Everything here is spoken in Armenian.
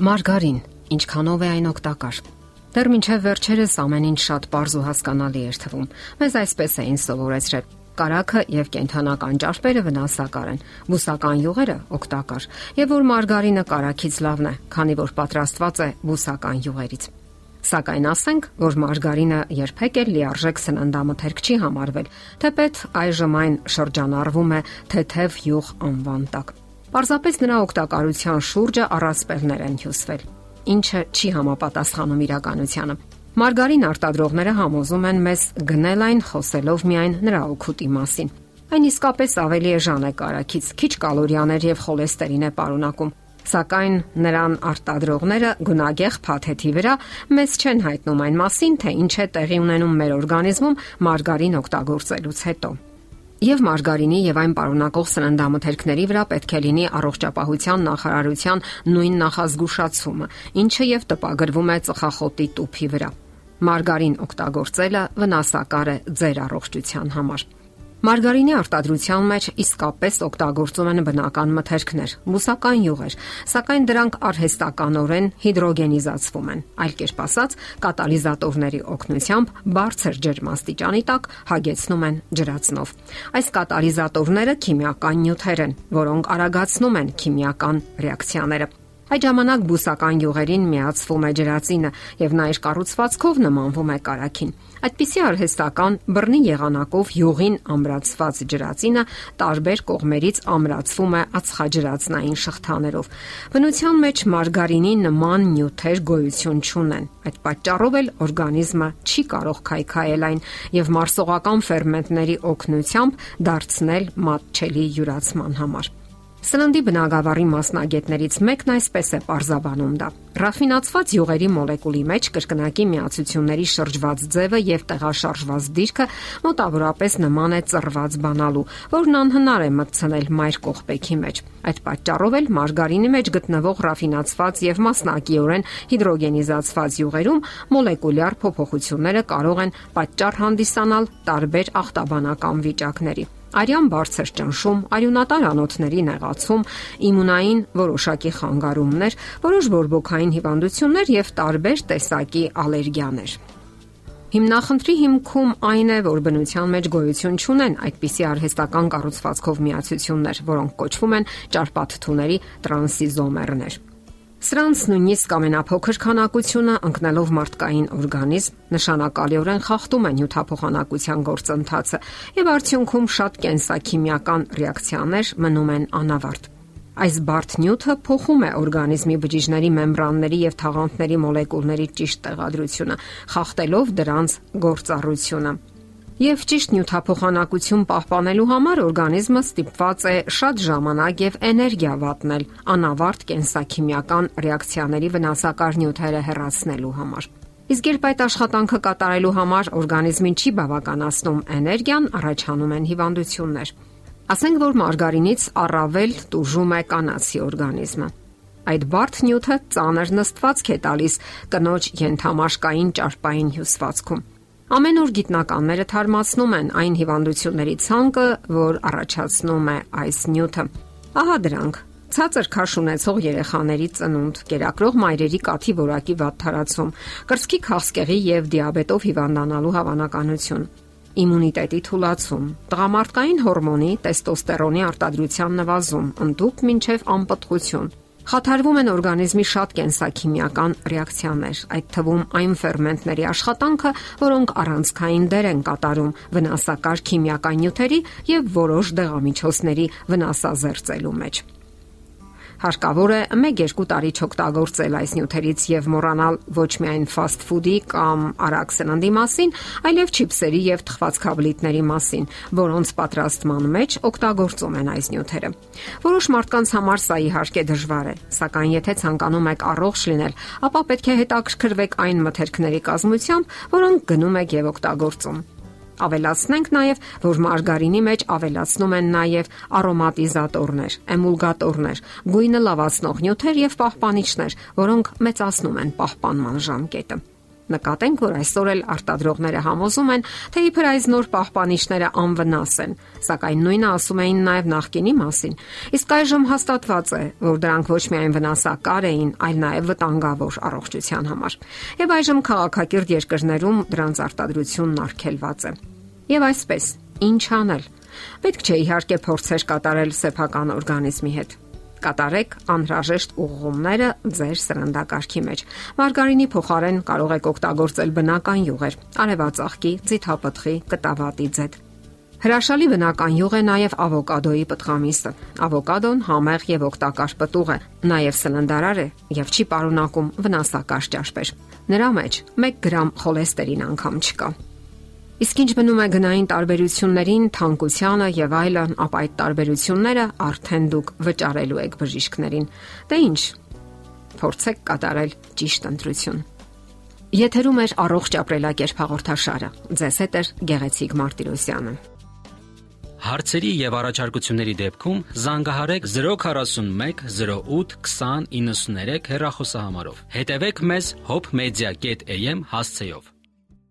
Մարգարին, ինչքանով է այն օգտակար։ Դեռ մինչև վերջերս ամեն ինչ շատ པարզ ու հասկանալի էր թվում։ Մեզ այսպես էին սովորեցրել. Կարակը եւ կենթանական ճարպերը վնասակար են, բուսական յուղերը օգտակար, եւ որ մարգարինը կարակից լավն է, քանի որ պատրաստված է բուսական յուղերից։ Սակայն ասենք, որ մարգարինը երբեք էլ լիարժեք սննդամթերք չի համարվել, թեպետ այժմ այն շրջանառվում է թեթև յուղ անվան տակ։ Պարզապես նրա օգտակարության շուրջը առասպելներ են հյուսվել, ինչը չի համապատասխանում իրականությանը։ Մարգարին արտադրողները համոզում են մեզ գնել այն խոսելով միայն նրա օգուտի մասին։ Այն իսկապես ավելի էժան է կարակից, քիչ կալորիաներ եւ խոլեստերին է պարունակում, սակայն նրան արտադրողները գունագեղ փաթեթի վրա մեզ չեն հայտնում այն մասին, թե ինչ է տեղի ունենում մեր օրգանիզմում մարգարին օգտագործելուց հետո եւ մարգարինի եւ այն պարունակող սննդամթերքների վրա պետք է լինի առողջապահության նախարարության նույն նախազգուշացումը, ինչը եւ տպագրվում է ծխախոտի տուփի վրա։ Մարգարին օգտագործելը վնասակար է ձեր առողջության համար։ Մարգարինի արտադրության մեջ իսկապես օգտագործում են բնական մթերքներ, մուսական յուղեր, սակայն դրանք արհեստականորեն հիդրոգենիզացվում են։ Այլ կերպ ասած, կատալիզատորների օգնությամբ բարձր ջերմաստիճանի տակ հագեցնում են ջրածնով։ Այս կատալիզատորները քիմիական նյութեր են, որոնք արագացնում են քիմիական ռեակցիաները։ Այդ ժամանակ բուսական յուղերին միացվում է ջրածինը եւ նա իր կառուցվածքով նմանվում է կարաքին։ Այդպիսի արհեստական բռնի եղանակով յուղին ամրացված ջրածինը տարբեր կողմերից ամրացվում է ածխաջրածնային շղթաներով։ Բնության մեջ մարգարինի նման նյութեր գոյություն չունեն։ Այդ պատճառով էլ օրգանիզմը չի կարող քայքայել այն եւ մարսողական ֆերմենտների օգնությամբ դարձնել մատչելի յուրացման համար։ Սննդի բնագավառի մասնագետներից մեկն այսպես է parzabanum դա։ Ռաֆինացված յուղերի մոլեկուլի մեջ կրկնակի միացությունների շրջված ձևը եւ տեղաշարժված դիրքը մոտավորապես նման է ծռված բանալու, որն անհնար է մտցնել մայր կողպեքի մեջ։ Այդ պատճառով էլ մարգարինի մեջ գտնվող ռաֆինացված եւ մասնակիորեն հիդրոգենիզացված յուղերում մոլեկուլյար փոփոխությունները կարող են պատճառ հանդիսանալ տարբեր ախտաբանական վիճակների արյան բարձր ճնշում, արյունատար անոթների նեղացում, իմունային որոշակի խանգարումներ, որոշ բորբոքային հիվանդություններ եւ տարբեր տեսակի ալերգիաներ։ Հիմնախնդրի հիմքում այն է, որ բնության մեջ գոյություն չունեն այդպիսի արհեստական կառուցվածքով միացություններ, որոնք կոչվում են ճարպաթթուների տրանսիզոմերներ։ Սրանց նույնիսկ ամենափոքր քանակությունը ընկնելով մարդկային օրգանիզմ նշանակալիորեն խախտում է նյութափոխանակության գործընթացը եւ արդյունքում շատ կենսաքիմիական ռեակցիաներ մնում են անավարտ։ Այս բարդ նյութը փոխում է օրգանիզմի բջիջների մեմբրանների եւ թաղանթների մոլեկուլների ճիշտ տեղադրությունը, խախտելով դրանց գործառությունը Եվ ճիշտ նյութափոխանակություն պահպանելու համար օրգանիզմը ստիպված է շատ ժամանակ եւ էներգիա վատնել անավարտ կենսաքիմիական ռեակցիաների վնասակար նյութերը հեռացնելու համար։ Իսկ երբ այդ աշխատանքը կատարելու համար օրգանիզմին չի բավականացնում էներգիան, առաջանում են հիվանդություններ։ Ասենք որ մարգարինից առավել տուժում է կանացի օրգանիզմը։ Այդ բարդ նյութը ծանր նստվածք է տալիս կնոջ ենթամաշկային ճարպային հյուսվածքում։ Ամեն օր գիտնականները թարմացնում են այն հիվանդությունների ցանկը, որ առաջացնում է այս նյութը։ Ահա դրանք. ցածր քաշ ունեցող երեխաների ծնունդ, կերակրող մայրերի կաթի որակի վատ թարացում, կրծքի քաղցկեղի եւ դիաբետով հիվանդանալու հավանականություն, իմունիտետի թուլացում, տղամարդկային հորմոնի տեստոստերոնի արտադրության նվազում, ընդդուք մինչև անպտղություն, Խաթարվում են օրգանիզմի շատ կենսաքիմիական ռեակցիաներ, այդ թվում այն ферментների աշխատանքը, որոնք առանցքային դեր են կատարում վնասակար քիմիական նյութերի եւ որոշ դեղամիջոցների վնասազերծելու մեջ։ Հարկավոր է 1-2 տարի չօգտագործել այս նյութերից եւ մոռանալ ոչ միայն ֆաստ ֆուդի կամ արագ սննդի մասին, այլև չիպսերի եւ թխվածքաբլիթների մասին, որոնց պատրաստման մեջ օգտագործում են այս նյութերը։ Որոշ մարդկանց համար սա իհարկե դժվար է, սակայն եթե ցանկանում եք առողջ լինել, ապա պետք է հետաքրքրվեք այն մթերքների կազմությամբ, որոնք գնում եք եւ օգտագործում։ Ավելացնենք նաև, որ մարգարինի մեջ ավելացնում են նաև արոմատիզատորներ, էմուլգատորներ, գույնը լավացնող նյութեր եւ պահպանիչներ, որոնք մեծացնում են պահպանման ժամկետը։ Նկատենք, որ այսօր էլ արտադրողները համոզում են, թե իբր այս նոր պահպանիչները անվնաս են, սակայն նույնը ասում էին նաև նախկինի մասին։ Իսկ այժմ հաստատված է, որ դրանք ոչ միայն վնասակար էին, այլ նաև վտանգավոր առողջության համար։ Եվ այժմ քաղաքակիրթ երկրներում դրանց արտադրությունն արգելված է։ Եվ այսպես, ինչ անել։ Պետք չէ իհարկե փորձեր կատարել սեփական օրգանիզմի հետ կատարեք անհրաժեշտ ուղղումները ձեր սրանդակարգի մեջ։ Մարգարինի փոխարեն կարող եք օգտագործել բնական յուղեր՝ արևածաղկի, ձիթապտղի, կտավատի ձեթ։ Հրաշալի բնական յուղ է նաև ավոկադոյի պտղամիսը։ Ավոկադոն համեղ եւ օգտակար պտուղ է, նաև սննդարար է եւ չի պարունակում վնասակար ճաշպեր։ Նրա մեջ 1 գրամ խոլեստերին անգամ չկա։ Իսկ ինչ մնում է գնային տարբերություններին, թանկությանը եւ այլն, ապա այդ տարբերությունները արդեն դուք վճարելու եք բժիշկներին։ Դե ինչ, փորձեք կատարել ճիշտ ընտրություն։ Եթերում է առողջ ապրելակերպ հաղորդաշարը։ Ձեզ հետ է Գեղեցիկ Մարտիրոսյանը։ Հարցերի եւ առաջարկությունների դեպքում զանգահարեք 041 08 20 93 հեռախոսահամարով։ Հետևեք մեզ hopmedia.am հասցեով։